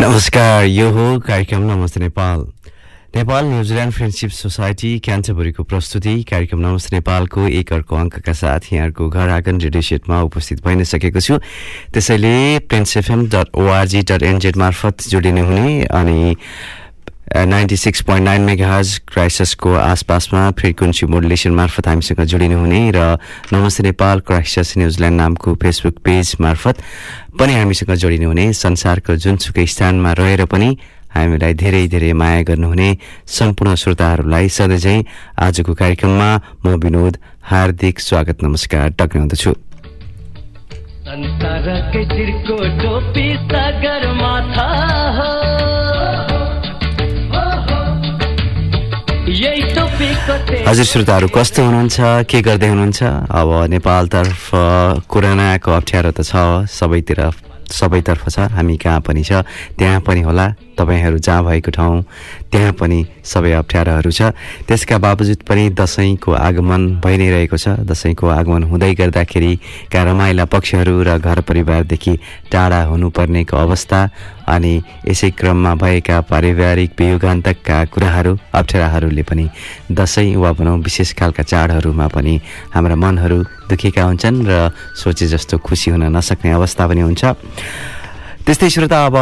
नमस्कार यो हो कार्यक्रम Namaste Nepal. Nepal New Zealand friendship society क्यान्टबरीको प्रस्तुति। कार्यक्रम नमस्ते नेपालको एक अर्को अङ्कका साथ यहाँहरूको घर आँगन रेडियो सेटमा उपस्थित भइ नै सकेको छु। त्यसैले Plains FM dot ORG dot NZ मार्फत जोडिने हुने अनि ninety six point nine mega क्राइसिसको आसपासमा फ्रिक्वेन्सी मोडुलेसन मार्फत हामीसँग जोडिनु हुने र Namaste Nepal crisis New Zealand नामको फेसबुक पेज मार्फत पनि हामीसँग जोडिनु हुने संसारको जुनसुकै स्थानमा रहेर पनि हामीलाई धेरै धेरै माया गर्नुहुने सम्पूर्ण श्रोताहरूलाई सधैँ आजको कार्यक्रममा म विनोद हार्दिक स्वागत नमस्कार टक्राउँदछु संसारकै टोपी सागर माथा हजुर श्रोताहरू कस्तो हुनुहुन्छ? के गर्दै हुनुहुन्छ? अब नेपालतर्फ कोरोनाको अप्ठ्यारो त छ सबैतिर सबैतर्फ छ। हामी कहाँ पनि छ त्यहाँ पनि होला। तपाईँहरू जहाँ भएको ठाउँ त्यहाँ पनि सबै अप्ठ्याराहरू छ। त्यसका बावजुद पनि दसैँको आगमन भइ नै रहेको छ। दसैँको आगमन हुँदै गर्दाखेरिका रमाइला पक्षहरू र घर परिवारदेखि टाढा हुनुपर्नेको अवस्था अनि यसै क्रममा भएका पारिवारिक वियोगान्तकका कुराहरू अप्ठ्याराहरूले पनि दसैँ वा भनौँ विशेष खालका चाडहरूमा पनि हाम्रा मनहरू दुखेका हुन्छन् र सोचे जस्तो खुसी हुन नसक्ने अवस्था पनि हुन्छ। त्यस्तै श्रोता अब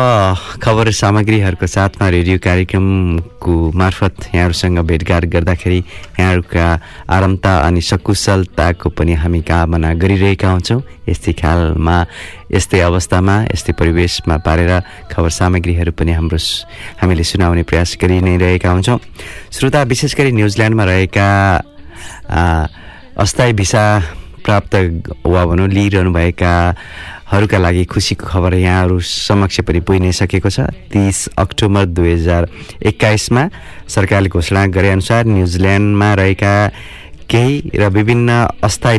खबर सामग्रीहरूको साथमा रेडियो कार्यक्रमको मार्फत यहाँहरूसँग भेटघाट गर्दाखेरि यहाँहरूका आरामता अनि सकुशलताको पनि हामी कामना गरिरहेका हुन्छौँ। यस्तै खालमा यस्तै अवस्थामा यस्तै परिवेशमा पारेर खबर सामग्रीहरू पनि हाम्रो हामीले सुनाउने प्रयास गरि नै रहेका हुन्छौँ। श्रोता विशेष गरी न्युजिल्यान्डमा रहेका अस्थायी भिसा प्राप्त वा भनौँ लिइरहनुभएका हरूका लागि खुसीको खबर यहाँहरू समक्ष पनि पुगि नै सकेको छ। तिस अक्टोबर दुई हजार एक्काइसमा सरकारले घोषणा गरेअनुसार न्युजिल्यान्डमा रहेका केही र विभिन्न अस्थायी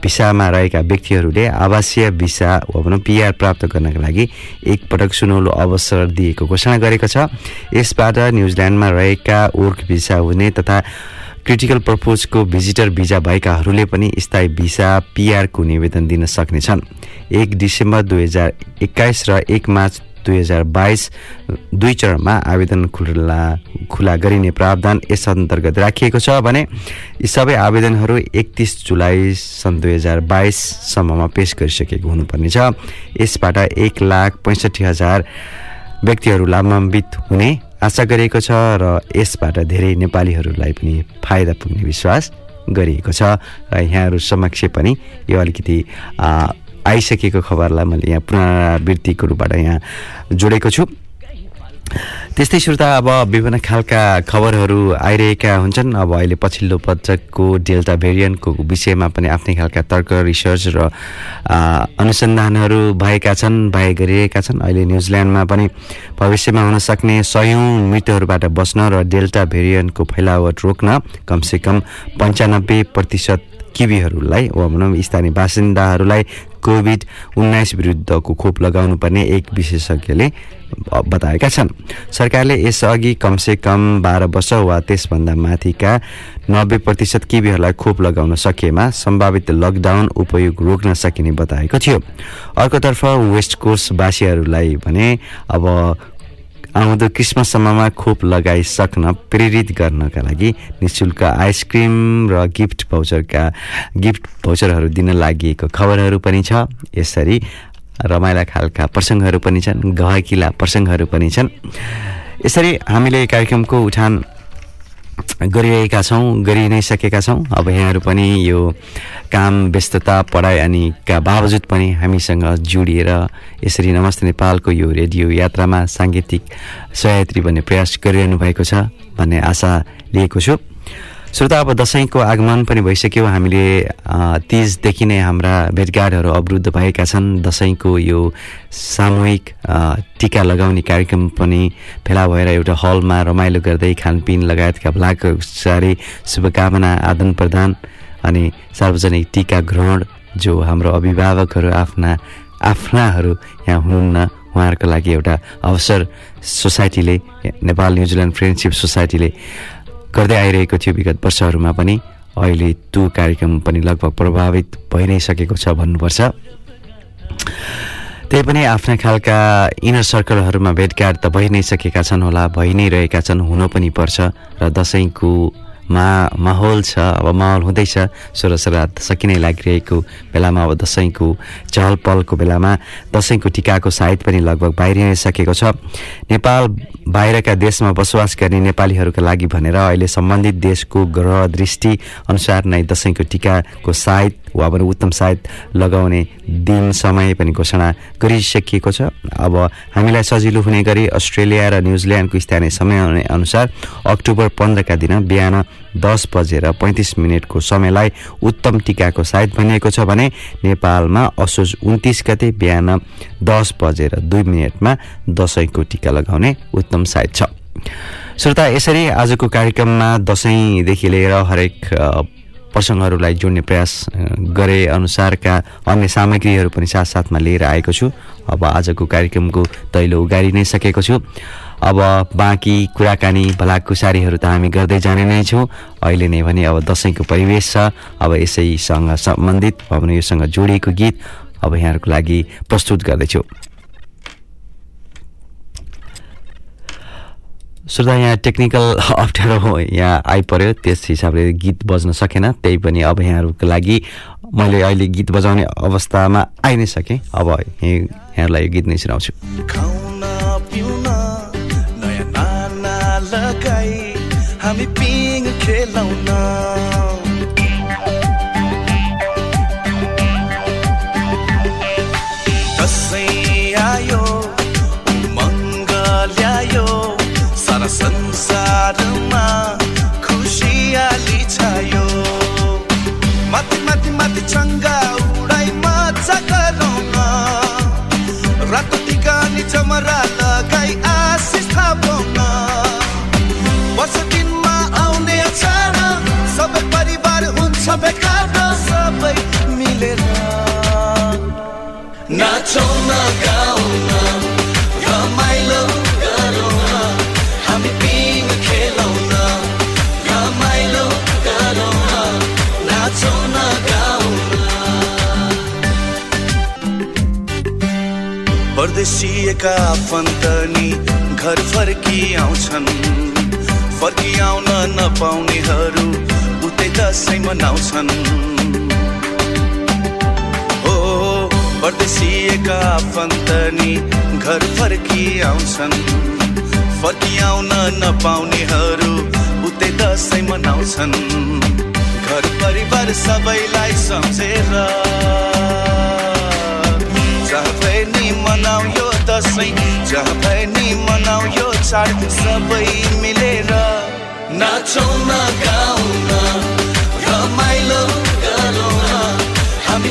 भिसामा रहेका व्यक्तिहरूले आवासीय भिसा वा भनौँ पिआर प्राप्त गर्नका लागि एकपटक सुनौलो अवसर दिएको घोषणा गरेको छ। यसबाट न्युजिल्यान्डमा रहेका वर्क भिसा हुने तथा क्रिटिकल पर्पोजको भिजिटर भिजा भएकाहरूले पनि स्थायी भिसा पिआरको निवेदन दिन सक्नेछन्। एक डिसेम्बर दुई हजार एक्काइस र एक मार्च दुई हजार बाइस दुई चरणमा आवेदन खुला खुला गरिने प्रावधान यस अन्तर्गत राखिएको छ भने यी सबै आवेदनहरू एकतिस जुलाई सन् दुई हजार बाइससम्ममा पेस गरिसकेको हुनुपर्नेछ यसबाट एक लाख पैँसठी हजार व्यक्तिहरू लाभान्वित हुने आशा गरिएको छ र यसबाट धेरै नेपालीहरूलाई पनि फाइदा पुग्ने विश्वास गरिएको छ। र यहाँहरू समक्ष पनि यो अलिकति आइसकेको खबरलाई मैले यहाँ पुनरावृत्तिको रूपबाट यहाँ जोडेको छु। त्यस्तै श्रोता अब विभिन्न खालका खबरहरू आइरहेका हुन्छन्। अब अहिले पछिल्लो पटकको डेल्टा भेरिएन्टको विषयमा पनि आफ्नै खालका तर्क रिसर्च र अनुसन्धानहरू भएका छन् भए गरिरहेका छन्। अहिले न्युजिल्यान्डमा पनि भविष्यमा हुन सक्ने सयौँ मृत्युहरूबाट बस्न र डेल्टा भेरिएन्टको फैलावट रोक्न कमसेकम पन्चानब्बे प्रतिशत किबीहरूलाई वा भनौँ स्थानीय बासिन्दाहरूलाई कोभिड उन्नाइस विरुद्धको खोप लगाउनु पर्ने एक विशेषज्ञले बताएका छन्। सरकारले यसअघि कमसेकम बाह्र वर्ष वा त्यसभन्दा माथिका नब्बे प्रतिशत किबीहरूलाई खोप लगाउन सकेमा सम्भावित लकडाउन उपयोग रोक्न सकिने बताएको थियो। अर्कोतर्फ वेस्ट कोस्टवासीहरूलाई भने अब आउँदो क्रिसमससम्ममा खोप लगाइसक्न प्रेरित गर्नका लागि नि शुल्क आइसक्रिम र गिफ्ट भाउचरका गिफ्ट भाउचरहरू दिन लागि खबरहरू पनि छ। यसरी रमाइला खालका प्रसङ्गहरू पनि छन् गहकिला प्रसङ्गहरू पनि छन्। यसरी हामीले कार्यक्रमको उठान गरिरहेका छौँ गरि नै सकेका छौँ। अब यहाँहरू पनि यो काम व्यस्तता पढाइ अनि का बावजुद पनि हामीसँग जोडिएर यसरी नमस्ते नेपालको यो रेडियो यात्रामा साङ्गीतिक सहायत्री भन्ने प्रयास गरिरहनु भएको छ भन्ने आशा लिएको छु। श्रोता अब दसैँको आगमन पनि भइसक्यो। हामीले तिजदेखि नै हाम्रा भेटघाटहरू अवरुद्ध भएका छन्। दसैँको यो सामूहिक टिका लगाउने कार्यक्रम पनि भेला भएर एउटा हलमा रमाइलो गर्दै खानपिन लगायतका भलाकुसारी शुभकामना आदान प्रदान अनि सार्वजनिक टिका ग्रहण जो हाम्रो अभिभावकहरू आफ्ना आफ्नाहरू यहाँ हुनुहुन्न। उहाँहरूको लागि एउटा अवसर सोसाइटीले नेपाल न्युजिल्यान्ड फ्रेन्डसिप सोसाइटीले गर्दै आइरहेको थियो विगत वर्षहरूमा पनि। अहिले त्यो कार्यक्रम पनि लगभग प्रभावित भइ नै सकेको छ भन्नुपर्छ। त्यही पनि आफ्ना खालका इनर सर्कलहरूमा भेटघाट त भइ नै सकेका छन् होला भइ नै रहेका छन् हुन पनि पर्छ। र दसैँको मा माहौल छ अब माहौल हुँदैछ। सोह्र श्राद्ध सकिनै लागिरहेको बेलामा अब दसैँको चहल पहलको बेलामा दसैँको टिकाको साइत पनि लगभग बाहिर सकेको छ। नेपाल बाहिरका देशमा बसोबास गर्ने नेपालीहरूका लागि भनेर अहिले सम्बन्धित देशको ग्रह दृष्टि अनुसार नै दसैँको टिकाको साइत वा भने उत्तम साइत लगाउने दिन समय पनि घोषणा गरिसकिएको छ। अब हामीलाई सजिलो हुने गरी अस्ट्रेलिया र न्युजिल्यान्डको स्थानीय समय अनुसार अक्टोबर पन्ध्रका दिन बिहान दस बजेर पैँतिस मिनटको समयलाई उत्तम टिकाको साइत भनिएको छ भने नेपालमा असोज उन्तिस गते बिहान दस बजेर दुई मिनटमा दसैँको टिका लगाउने उत्तम साइत छ। श्रोता यसरी आजको कार्यक्रममा दसैँदेखि लिएर हरेक प्रसङ्गहरूलाई जोड्ने प्रयास गरे अनुसारका अन्य सामग्रीहरू पनि साथसाथमा लिएर आएको छु। अब आजको कार्यक्रमको दैलो उगारि नै सकेको छु। अब बाँकी कुराकानी भलाकुसारीहरू त हामी गर्दै जाने नै छौँ। अहिले नै भने अब दसैँको परिवेश छ। अब यसैसँग सम्बन्धित अब योसँग जोडिएको गीत अब यहाँहरूको लागि प्रस्तुत गर्दैछु। श्रोता यहाँ टेक्निकल अप्ठ्यारो यहाँ आइपऱ्यो। त्यस हिसाबले गीत बज्न सकेन। त्यही पनि अब यहाँहरूको लागि मैले अहिले गीत बजाउने अवस्थामा आइ नै सकेँ। अब यही- यहाँहरूलाई यो गीत नै सुनाउँछु। हामी पिङ खेलाउन sân xa đâu परदेशिएका आफन्तनी घर फर्की आउँछन्? फर्की आउन नपाउनेहरू उतै दसैँ मनाउँछन्। हो परदेशिएका आफन्तनी घर फर्की आउँछन्? फर्की आउन नपाउनेहरू उतै दसैँ मनाउँछन्। घर परिवार सबैलाई सम्झेर मनाउ यो दसैँ जहाँ भए नि मनाउ यो चाड सबै मिलेर। नाचौँ न गाउँ न रमाइलो गरौँ हामी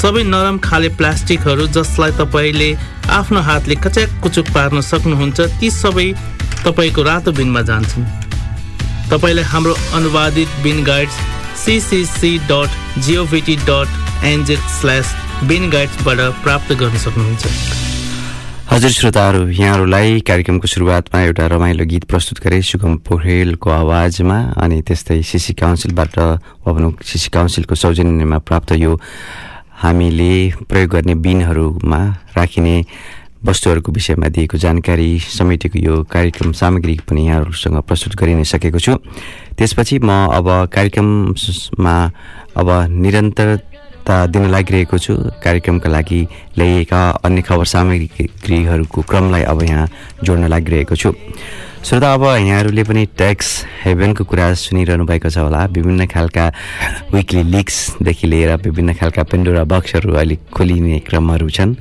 सबै नरम खाले प्लास्टिकहरू जसलाई तपाईँले आफ्नो हातले कच्याक कुचुक पार्न सक्नुहुन्छ ती सबै तपाईँको रातो बिनमा जान्छन्। तपाईँलाई हाम्रो अनुवादित bin guides CCC dot govt dot NZ slash bin गाइड्सबाट प्राप्त गर्न सक्नुहुन्छ। हजुर श्रोताहरू यहाँहरूलाई कार्यक्रमको सुरुवातमा एउटा रमाइलो गीत प्रस्तुत गरे सुगम पोखरेलको आवाजमा अनि त्यस्तै सिसी काउन्सिलबाट वा भनौँ सिसी काउन्सिलको सौजन्यमा प्राप्त यो हामीले प्रयोग गर्ने बिनहरूमा राखिने वस्तुहरूको विषयमा दिएको जानकारी समेटेको यो कार्यक्रम सामग्री पनि यहाँहरूसँग प्रस्तुत गरि नै सकेको छु। त्यसपछि म अब कार्यक्रममा अब निरन्तरता दिन लागिरहेको छु। कार्यक्रमका लागि ल्याइएका अन्य खबर सामग्रीहरूको क्रमलाई अब यहाँ जोड्न लागिरहेको छु। श्रोता अब यहाँहरूले पनि ट्याक्स हेभेनको कुरा सुनिरहनु भएको छ होला। विभिन्न खालका विकली लिक्सदेखि लिएर विभिन्न खालका पेन्डोरा बक्सहरू अहिले खोलिने क्रमहरू छन्।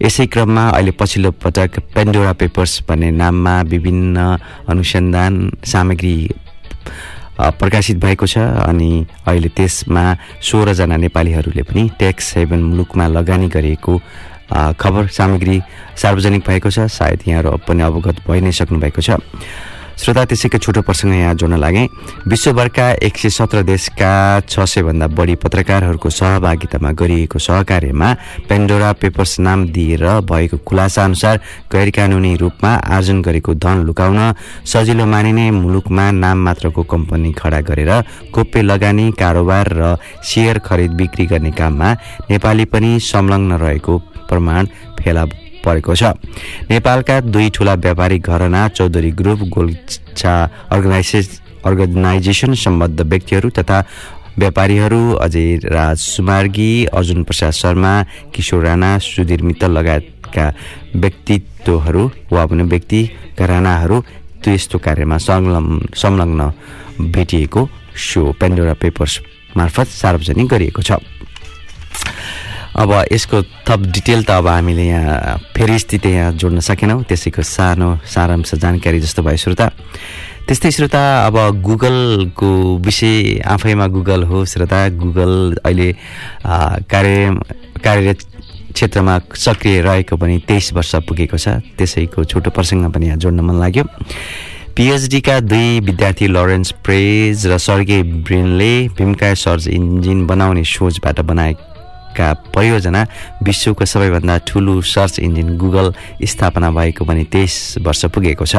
यसै क्रममा अहिले पछिल्लो पटक पेन्डोरा पेपर्स भन्ने नाममा विभिन्न अनुसन्धान सामग्री प्रकाशित भएको छ अनि अहिले त्यसमा सोह्रजना नेपालीहरूले पनि ट्याक्स हेभन मुलुकमा लगानी गरेको अ, खबर सामग्री सार्वजनिक भएको छ। सायद यहाँहरू पनि अवगत भइ नै सक्नु भएको छ। श्रोता त्यसैको छोटो प्रसङ्ग यहाँ जोड्न लागे। विश्वभरका एक सय सत्र देशका छ सयभन्दा बढी पत्रकारहरूको सहभागितामा गरिएको सहकार्यमा पेन्डोरा पेपर्स नाम दिएर भएको खुलासा अनुसार गैर कानुनी रूपमा आर्जन गरेको धन लुकाउन सजिलो मानिने मुलुकमा नाम मात्रको कम्पनी खडा गरेर गोप्य लगानी कारोबार र सेयर खरिद बिक्री गर्ने काममा नेपाली पनि संलग्न रहेको प्रमाण फेला परेको छ। नेपालका दुई ठूला व्यापारिक घरना Chaudhary group Golchha organise organisation सम्बद्ध व्यक्तिहरू तथा व्यापारीहरू अजय राज सुमार्गी अर्जुन प्रसाद शर्मा किशोर राणा सुधीर मित्तल लगायतका व्यक्तित्वहरू वा भने व्यक्ति घरानाहरू त्यस्तो कार्यमा संलग्न संलग्न भेटिएको सो पेन्डोरा पेपर्स मार्फत सार्वजनिक गरिएको छ। अब यसको थप डिटेल त अब हामीले यहाँ फेरि स्थिति यहाँ जोड्न सकेनौँ। त्यसैको सानो सारांश जानकारी जस्तो भयो श्रोता। त्यस्तै श्रोता अब गुगलको विषय आफैमा गुगल हो श्रोता। गुगल अहिले कार्य कार्यरत क्षेत्रमा सक्रिय रहेको पनि तेइस वर्ष पुगेको छ। त्यसैको छोटो प्रसङ्ग पनि यहाँ जोड्न मन लाग्यो। पिएचडीका दुई विद्यार्थी लरेन्स प्रेज र सर्गे ब्रिनले भीमका सर्च इन्जिन बनाउने सोचबाट बनाएका परियोजना विश्वको सबैभन्दा ठुलो सर्च इन्जिन गुगल स्थापना भएको पनि तेइस वर्ष पुगेको छ।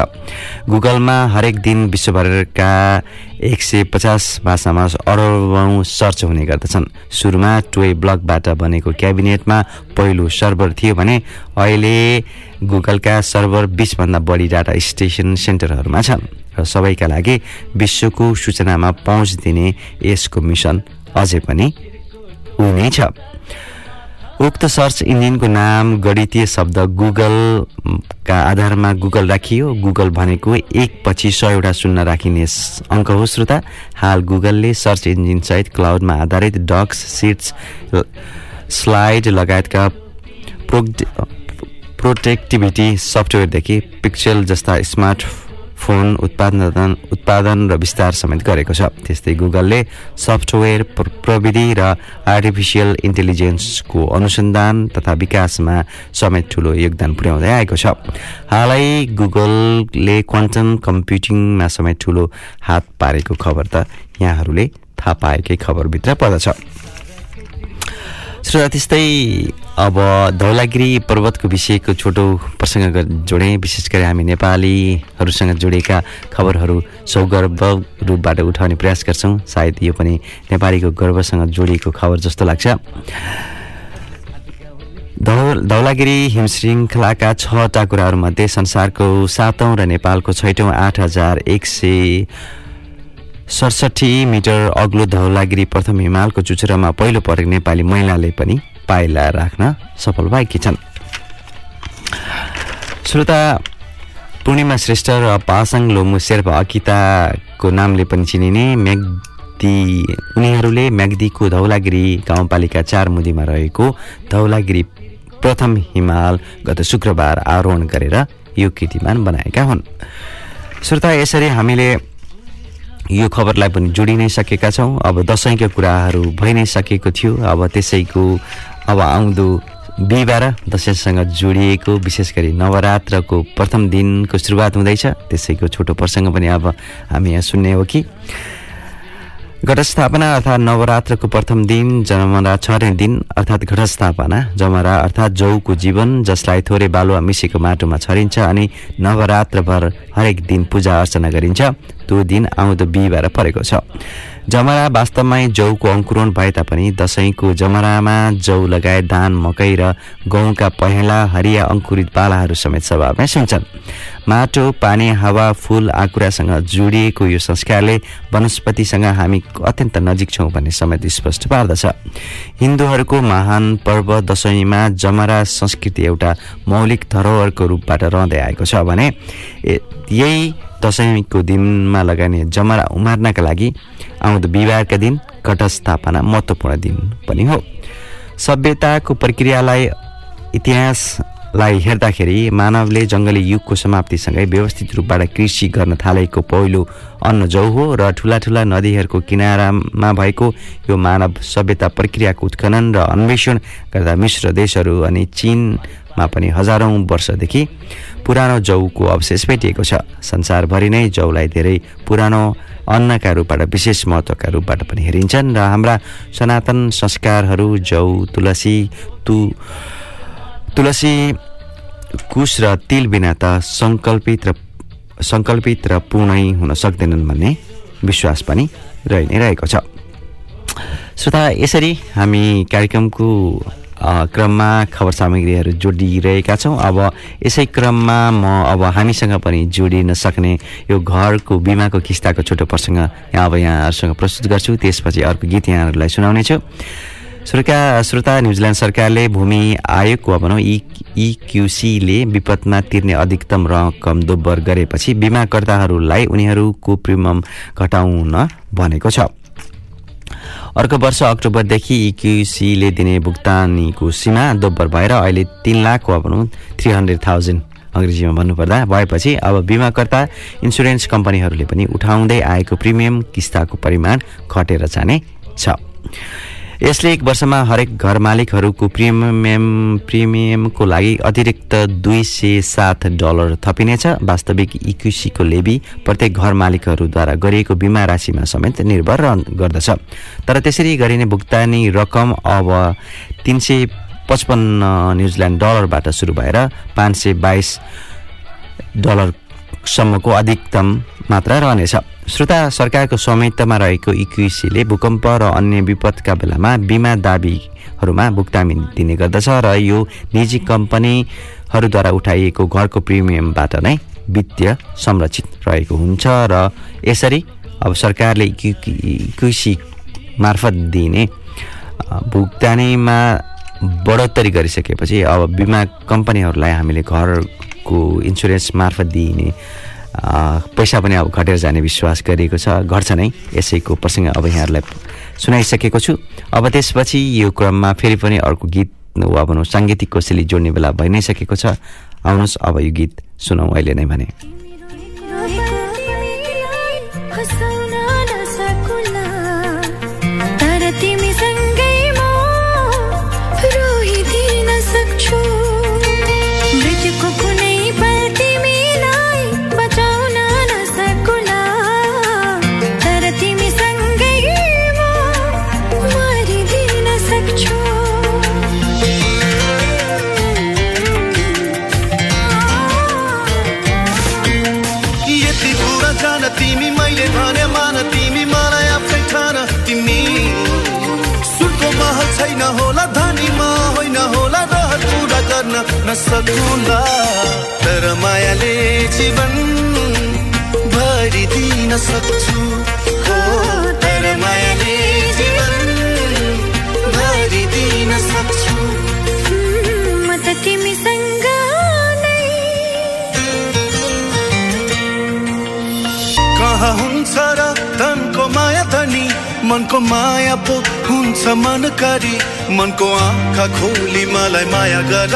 गुगलमा हरेक दिन विश्वभरका एक सय पचास भाषामा अरबौँ सर्च हुने गर्दछन्। सुरुमा टोय ब्लकबाट बनेको क्याबिनेटमा पहिलो सर्भर थियो भने अहिले गुगलका सर्भर बिसभन्दा बढी डाटा स्टेसन सेन्टरहरूमा छन् र सबैका लागि विश्वको सूचनामा पहुँच दिने यसको मिसन अझै पनि ऊ नै छ। उक्त सर्च इन्जिनको नाम गणितीय शब्द गुगलका आधारमा गुगल राखियो। गुगल भनेको एक पछि सयवटा शून्य राखिने अङ्क हो श्रोता। हाल गुगलले सर्च इन्जिन सहित क्लाउडमा आधारित डक्स सिट्स स्लाइड लगायतका प्रोग्ड प्रोटेक्टिभिटी सफ्टवेयरदेखि पिक्सेल जस्ता स्मार्ट फोन उत्पादन उत्पादन र विस्तार समेत गरेको छ। त्यस्तै गुगलले सफ्टवेयर प्र- प्रविधि र आर्टिफिसियल इन्टेलिजेन्सको अनुसन्धान तथा विकासमा समेत ठुलो योगदान पुर्याउँदै आएको छ। हालै गुगलले क्वान्टम कम्प्युटिङमा समेत ठुलो हात पारेको खबर त यहाँहरूले थाहा पाएकै खबरभित्र पर्दछ। श्रोता त्यस्तै अब धौलागिरी पर्वतको विषयको छोटो प्रसङ्ग जोडेँ विशेष गरी हामी नेपालीहरूसँग जोडिएका खबरहरू सौगर्भ रूपबाट उठाउने प्रयास गर्छौँ। सायद यो पनि नेपालीको गर्वसँग जोडिएको खबर जस्तो लाग्छ। धौ धौलागिरी हिमश्रृङ्खलाका छवटा कुराहरूमध्ये संसारको सातौँ र नेपालको छैटौँ आठ हजार एक सय सडसठी मिटर अग्लो धौलागिरी प्रथम हिमालको चुचुरामा पहिलो पटक नेपाली महिलाले पनि पाइला राख्न सफल भएकी छन्। श्रोता पूर्णिमा श्रेष्ठ र पासाङ लोमु शेर्पा अकिताको नामले पनि चिनिने म्याग्दी उनीहरूले म्याग्दीको धौलागिरी गाउँपालिका चार मुदीमा रहेको धौलागिरी प्रथम हिमाल गत शुक्रबार आरोहण गरेर यो कीर्तिमान बनाएका हुन्। श्रोता यसरी हामीले यो खबरलाई पनि जोडि नै सकेका छौँ। अब दसैँका कुराहरू भइ नै सकेको थियो। अब त्यसैको अब आउँदो बिहिबार दसैँसँग जोडिएको विशेष गरी नवरात्रको प्रथम दिनको सुरुवात हुँदैछ। त्यसैको छोटो प्रसङ्ग पनि अब हामी यहाँ सुन्ने हो कि। घटस्थापना अर्थात् नवरात्रको प्रथम दिन जमरा छर्ने दिन अर्थात् घटस्थापना। जमरा अर्थात् जौको जीवन जसलाई थोरै बालुवा मिसेको माटोमा छरिन्छ अनि नवरात्रभर हरेक दिन पूजा अर्चना गरिन्छ। त्यो दिन आउँदो बिहिबार परेको छ। जमरा वास्तवमै जौको अङ्कुरण भए तापनि दसैँको जमरामा जौ लगायत धान मकै र गहुँका पहेँला हरिया अङ्कुरित पालाहरू समेत स्वभावमै सुन्छन्। माटो पानी हावा फूल आँकुरासँग जोडिएको यो संस्कारले वनस्पतिसँग हामी अत्यन्त नजिक छौँ भन्ने समेत स्पष्ट पार्दछ। हिन्दूहरूको महान पर्व दसैँमा जमरा संस्कृति एउटा मौलिक धरोहरको रूपबाट रहँदै आएको छ भने यही दसैँको दिनमा लगाइने जमरा उमार्नका लागि आउँदो बिहिबारका दिन घटस्थापना महत्त्वपूर्ण दिन पनि हो। सभ्यताको प्रक्रियालाई इतिहासलाई हेर्दाखेरि मानवले जङ्गली युगको समाप्तिसँगै व्यवस्थित रूपबाट कृषि गर्न थालेको पहिलो अन्न जौ हो र ठुला ठुला नदीहरूको किनारामा भएको यो मानव सभ्यता प्रक्रियाको उत्खनन र अन्वेषण गर्दा मिश्र देशहरू अनि चीनमा पनि हजारौँ वर्षदेखि पुरानो जौको अवशेष भेटिएको छ। संसारभरि नै जौलाई धेरै पुरानो अन्नका रूपबाट विशेष महत्त्वका रूपबाट पनि हेरिन्छन् र हाम्रा सनातन संस्कारहरू जौ तुलसी तु तुलसी कुश र तिल बिना त सङ्कल्पित र सङ्कल्पित र पूर्णै हुन सक्दैनन् भन्ने विश्वास पनि रहि नै रहेको छ। श्रोता यसरी हामी कार्यक्रमको क्रममा खबर सामग्रीहरू जोडिरहेका छौँ। अब यसै क्रममा म अब हामीसँग पनि जोडिन सक्ने यो घरको बिमाको किस्ताको छोटो प्रसङ्ग यहाँ अब यहाँहरूसँग प्रस्तुत गर्छु। त्यसपछि अर्को गीत यहाँहरूलाई सुनाउनेछु। श्रोता श्रोता न्युजिल्यान्ड सरकारले भूमि आयोगको भनौँ इ इक्युसीले विपदमा तिर्ने अधिकतम रकम दोब्बर गरेपछि बिमाकर्ताहरूलाई उनीहरूको प्रिमियम घटाउन भनेको छ। अर्को वर्ष अक्टोबरदेखि इक्युसीले दिने भुक्तानीको सीमा दोब्बर भएर अहिले तिन लाख वा भनौँ थ्री हन्ड्रेड थाउजन्ड। अङ्ग्रेजीमा भन्नुपर्दा भएपछि अब बिमाकर्ता इन्सुरेन्स कम्पनीहरूले पनि उठाउँदै आएको प्रिमियम किस्ताको परिमाण घटेर जाने छ। यसले एक वर्षमा हरेक घर मालिकहरूको प्रिमियम प्रिमियमको लागि अतिरिक्त दुई सय सात डलर थपिनेछ। वास्तविक इक्युसीको लेबी प्रत्येक घर मालिकहरूद्वारा गरिएको बिमा राशिमा समेत निर्भर गर्दछ। तर त्यसरी गरिने भुक्तानी रकम अब तिन सय पचपन्न न्युजिल्यान्ड डलरबाट सुरु भएर पाँच सय बाइस डलरसम्मको अधिकतम मात्रा रहनेछ। श्रोता सरकारको स्वामित्वमा रहेको इक्विसीले भूकम्प र अन्य विपदका बेलामा बिमा दाबीहरूमा भुक्तानी दिने गर्दछ र यो निजी कम्पनीहरूद्वारा उठाइएको घरको प्रिमियमबाट नै वित्तीय संरक्षित रहेको हुन्छ र यसरी अब सरकारले इक्विसी मार्फत दिने भुक्तानीमा बढोत्तरी गरिसकेपछि अब बिमा कम्पनीहरूलाई हामीले घरको इन्सुरेन्स मार्फत दिइने पैसा पनि अब घटेर जाने विश्वास गरिएको छ घट्छ नै। यसैको प्रसङ्ग अब यहाँहरूलाई सुनाइसकेको छु। अब त्यसपछि यो क्रममा फेरि पनि अर्को गीत वा भनौँ साङ्गीतिक कोसेली जोड्ने बेला भइ नै सकेको छ। आउनुहोस् अब यो गीत सुनौँ अहिले नै भने। नसकुला तर मायाले जीवन भरिदिन सक्छु। हो तर मायाले जीवन भरिदिन सक्छु। म त तिमीसँग कहाँ हुन्छ र धनको माया धनी? मनको माया पो हुन्छ मनकारी। मनको आँखा खोली मलाई माया गर।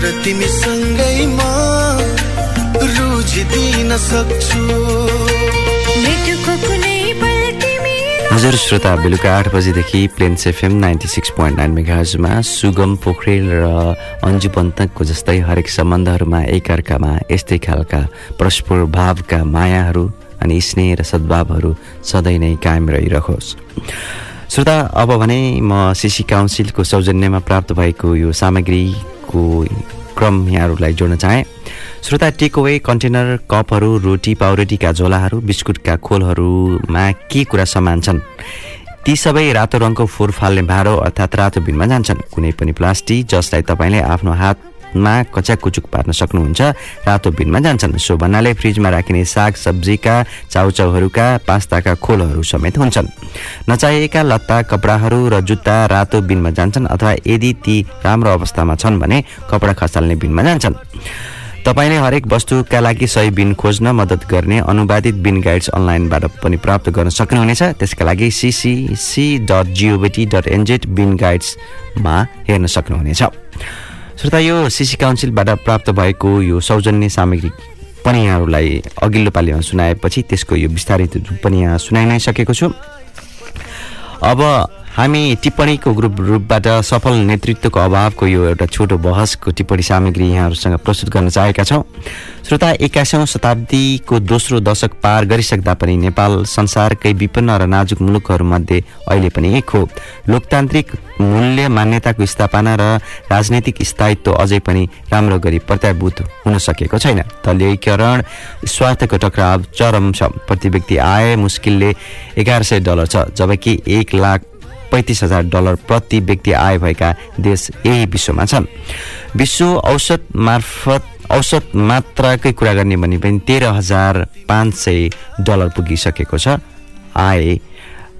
तर तिमीसँगैमा रुझिदिन सक्छु। हजुर श्रोता बेलुका आठ बजीदेखि Plains FM ninety six point nine मेगाजमा Sugam Pokharel र अन्जु पन्तकको जस्तै हरेक सम्बन्धहरूमा एकअर्कामा यस्तै खालका परस्पर भावका मायाहरू अनि स्नेह र सद्भावहरू सधैँ नै कायम रहिरहोस्। श्रोता अब भने म सिसी काउन्सिलको सौजन्यमा प्राप्त भएको यो सामग्रीको क्रम यहाँहरूलाई जोड्न चाहे। श्रोता टेकअवे कन्टेनर कपहरू रोटी पाउरोटीका झोलाहरू बिस्कुटका खोलहरूमा के कुरा समान छन्? ती सबै रातो रङको फोहोर फाल्ने भाँडो अर्थात् रातो बिनमा जान्छन्। कुनै पनि प्लास्टिक जसलाई तपाईँले आफ्नो हातमा कच्याकुचुक पार्न सक्नुहुन्छ। रातो बिनमा जान्छन्। सो भन्नाले फ्रिजमा राखिने साग सब्जीका चाउचाउहरूका पास्ताका खोलहरू समेत हुन्छन्। नचाहिएका लत्ता कपडाहरू र जुत्ता रातो बिनमा जान्छन् अथवा यदि ती राम्रो अवस्थामा छन् भने कपडा खसाल्ने बिनमा जान्छन्। तपाईँले हरेक वस्तुका लागि सही बिन खोज्न मद्दत गर्ने अनुवादित बिन गाइड्स अनलाइनबाट पनि प्राप्त गर्न सक्नुहुनेछ। त्यसका लागि CCC dot जिओबिटी dot NZ bin गाइड्समा हेर्न सक्नुहुनेछ। श्रोता यो सिसी काउन्सिलबाट प्राप्त भएको यो सौजन्य सामग्री पनि यहाँहरूलाई अघिल्लो पालिमा सुनाएपछि त्यसको यो विस्तारित रूप पनि यहाँ सुनाइ नै सकेको छु। अब हामी टिप्पणीको ग्रुप रूपबाट सफल नेतृत्वको अभावको यो एउटा छोटो बहसको टिप्पणी सामग्री यहाँहरूसँग प्रस्तुत गर्न चाहेका छौँ। श्रोता एक्काइसौँ शताब्दीको दोस्रो दशक पार गरिसक्दा पनि नेपाल संसारकै विपन्न र नाजुक मुलुकहरूमध्ये अहिले पनि एक हो। लोकतान्त्रिक मूल्य मान्यताको स्थापना र राजनैतिक स्थायित्व अझै पनि राम्रो गरी प्रत्याभूत हुन सकेको छैन। दलीयकरण स्वार्थको टक्राव चरम छ। प्रति व्यक्ति आय मुस्किलले एघार सय डलर छ जबकि एक लाख पैँतिस हजार डलर प्रति व्यक्ति आय भएका देश यही विश्वमा छन्। विश्व औसत मार्फत औसत मात्राकै कुरा गर्ने भने पनि तेह्र हजार पाँच सय डलर पुगिसकेको छ। आय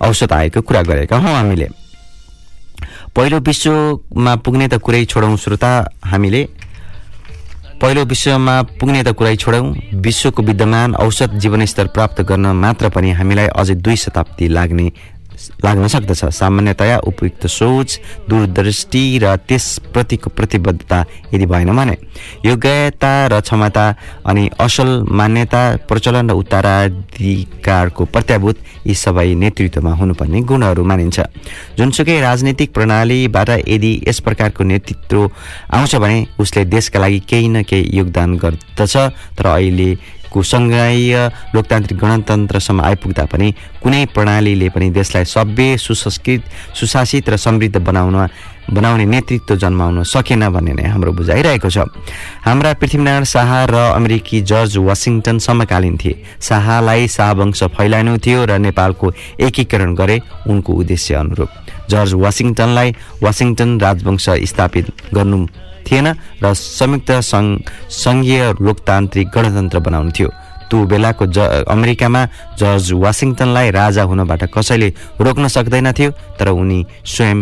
औसत आयको कुरा गरेका हौँ हामीले। पहिलो विश्वमा पुग्ने त कुरै छोडौँ श्रोता हामीले। पहिलो विश्वमा पुग्ने त कुरै छोडौँ। विश्वको विद्यमान औसत जीवनस्तर प्राप्त गर्न मात्र पनि हामीलाई अझै दुई शताब्दी लाग्ने लाग्न सक्दछ सामान्यतया उपयुक्त सोच दूरदृष्टि र त्यसप्रतिको प्रतिबद्धता यदि भएन भने योग्यता र क्षमता अनि असल मान्यता प्रचलन र उत्तराधिकारको प्रत्याभूत यी सबै नेतृत्वमा हुनुपर्ने गुणहरू मानिन्छ। जुनसुकै राजनीतिक प्रणालीबाट यदि यस प्रकारको नेतृत्व आउँछ भने उसले देशका लागि केही न केही योगदान गर्दछ तर अहिले को सङ्घीय लोकतान्त्रिक गणतन्त्रसम्म आइपुग्दा पनि कुनै प्रणालीले पनि देशलाई सभ्य सुसंस्कृत सुशासित र समृद्ध बनाउन बनाउने नेतृत्व जन्माउन सकेन भन्ने नै हाम्रो बुझाइरहेको छ। हाम्रा पृथ्वीनारायण शाह र अमेरिकी जर्ज वासिङटन समकालीन थिए। शाहलाई शाहवंश फैलाउनु थियो र नेपालको एकीकरण गरे उनको उद्देश्य अनुरूप। जर्ज वासिङटनलाई वासिङटन राजवंश स्थापित गर्नु थिएन र संयुक्त सङ्घ सङ्घीय लोकतान्त्रिक गणतन्त्र बनाउनु थियो त्यो बेलाको ज अमेरिकामा जर्ज वासिङटनलाई राजा हुनबाट कसैले रोक्न सक्दैनथ्यो तर उनी स्वयं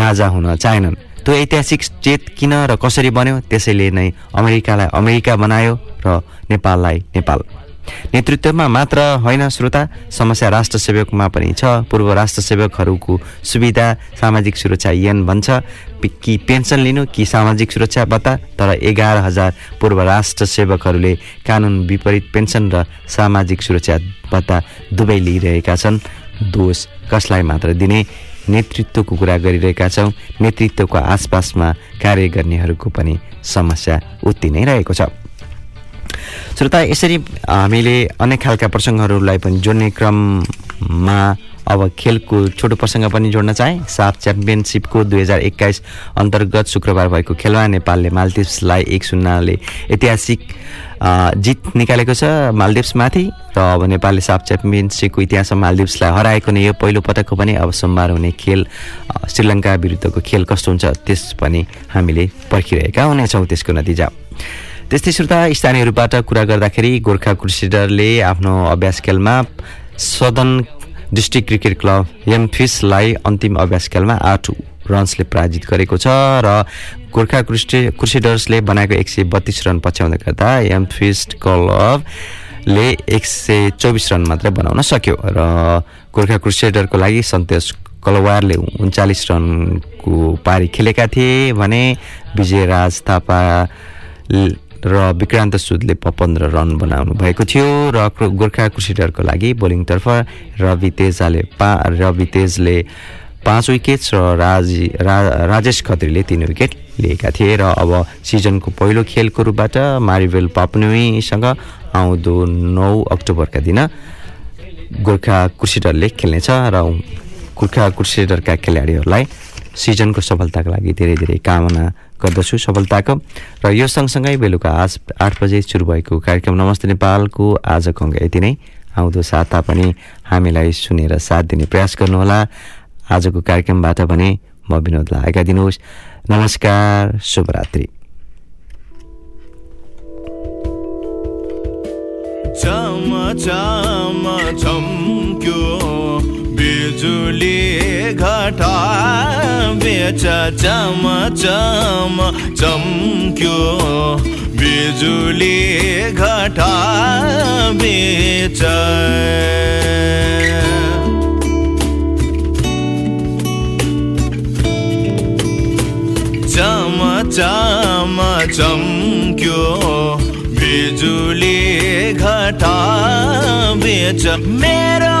राजा हुन चाहेनन्। त्यो ऐतिहासिक स्टेट किन र कसरी बन्यो त्यसैले नै अमेरिकालाई अमेरिका बनायो र नेपाललाई नेपाल। नेतृत्वमा मात्र होइन श्रोता। समस्या राष्ट्र सेवकमा पनि छ। पूर्व राष्ट्र सेवकहरूको सुविधा सामाजिक सुरक्षा यन भन्छ। कि पेन्सन लिनु कि सामाजिक सुरक्षा भत्ता तर एघार हजार पूर्व राष्ट्र सेवकहरूले कानुन विपरीत पेन्सन र सामाजिक सुरक्षा भत्ता दुवै लिइरहेका छन्। दोष कसलाई मात्र दिने? नेतृत्वको कुरा गरिरहेका छौँ। नेतृत्वको आसपासमा कार्य गर्नेहरूको पनि समस्या उत्ति नै रहेको छ। श्रोता यसरी हामीले अनेक खालका प्रसङ्गहरूलाई पनि जोड्ने क्रममा अब खेलको छोटो प्रसङ्ग पनि जोड्न चाहे। साफ च्याम्पियनसिपको दुई हजार एक्काइस अन्तर्गत शुक्रबार भएको खेलमा नेपालले मालदिप्सलाई एक शून्यले ऐतिहासिक जित निकालेको छ मालदिप्समाथि। र अब नेपालले साफ च्याम्पियनसिपको इतिहासमा मालदिप्सलाई हराएको नै यो पहिलो पटक हो भने अब सोमबार हुने खेल श्रीलङ्का विरुद्धको खेल कस्तो हुन्छ त्यस पनि हामीले पर्खिरहेका हुनेछौँ त्यसको नतिजा। त्यस्तै श्रोता स्थानीय रूपबाट कुरा गर्दाखेरि गोर्खा क्रुसेडरले आफ्नो अभ्यास खेलमा सदन डिस्ट्रिक्ट क्रिकेट क्लब एमफिसलाई अन्तिम अभ्यास खेलमा आठ रन्सले पराजित गरेको छ र गोर्खा क्रुसे क्रुसेडर्सले बनाएको एक सय बत्तिस रन पछ्याउँदै गर्दा एमफिस्ट क्लब ले एक सय चौबिस रन मात्र बनाउन सक्यो र गोर्खा क्रुसेडरको लागि सन्तोष कलवारले उन्चालिस रनको पारी खेलेका थिए भने विजयराज थापा ल- र विक्रान्त सुदले पन्ध्र रन बनाउनु भएको थियो र गोर्खा क्रुसेडरको लागि बोलिङतर्फ रवि तेजाले पा रवि तेजले पाँच विकेट र राज राजेश खत्रीले तिन विकेट लिएका थिए र अब सिजनको पहिलो खेलको रूपबाट मारिवेल पापनुईसँग आउँदो नौ अक्टोबरका दिन गोर्खा क्रुसेडरले खेल्नेछ र गोर्खा क्रुसेडरका खेलाडीहरूलाई सिजनको सफलताको लागि धेरै धेरै कामना गर्दछु सफलताको। र यो सँगसँगै बेलुका आज आठ बजे सुरु भएको कार्यक्रम नमस्ते नेपालको आजको अङ्क यति नै। आउँदो साता पनि हामीलाई सुनेर साथ दिने प्रयास गर्नुहोला। आजको कार्यक्रमबाट भने म विनोदलाई आएका दिनुहोस्। नमस्कार शुभरात्रि। चम चम चम्क्यो घटा बेच चम चम चम्क्यो बिजुली घटा बेच। चम चम चम्क्यो बिजुली घटा बेच। मेरो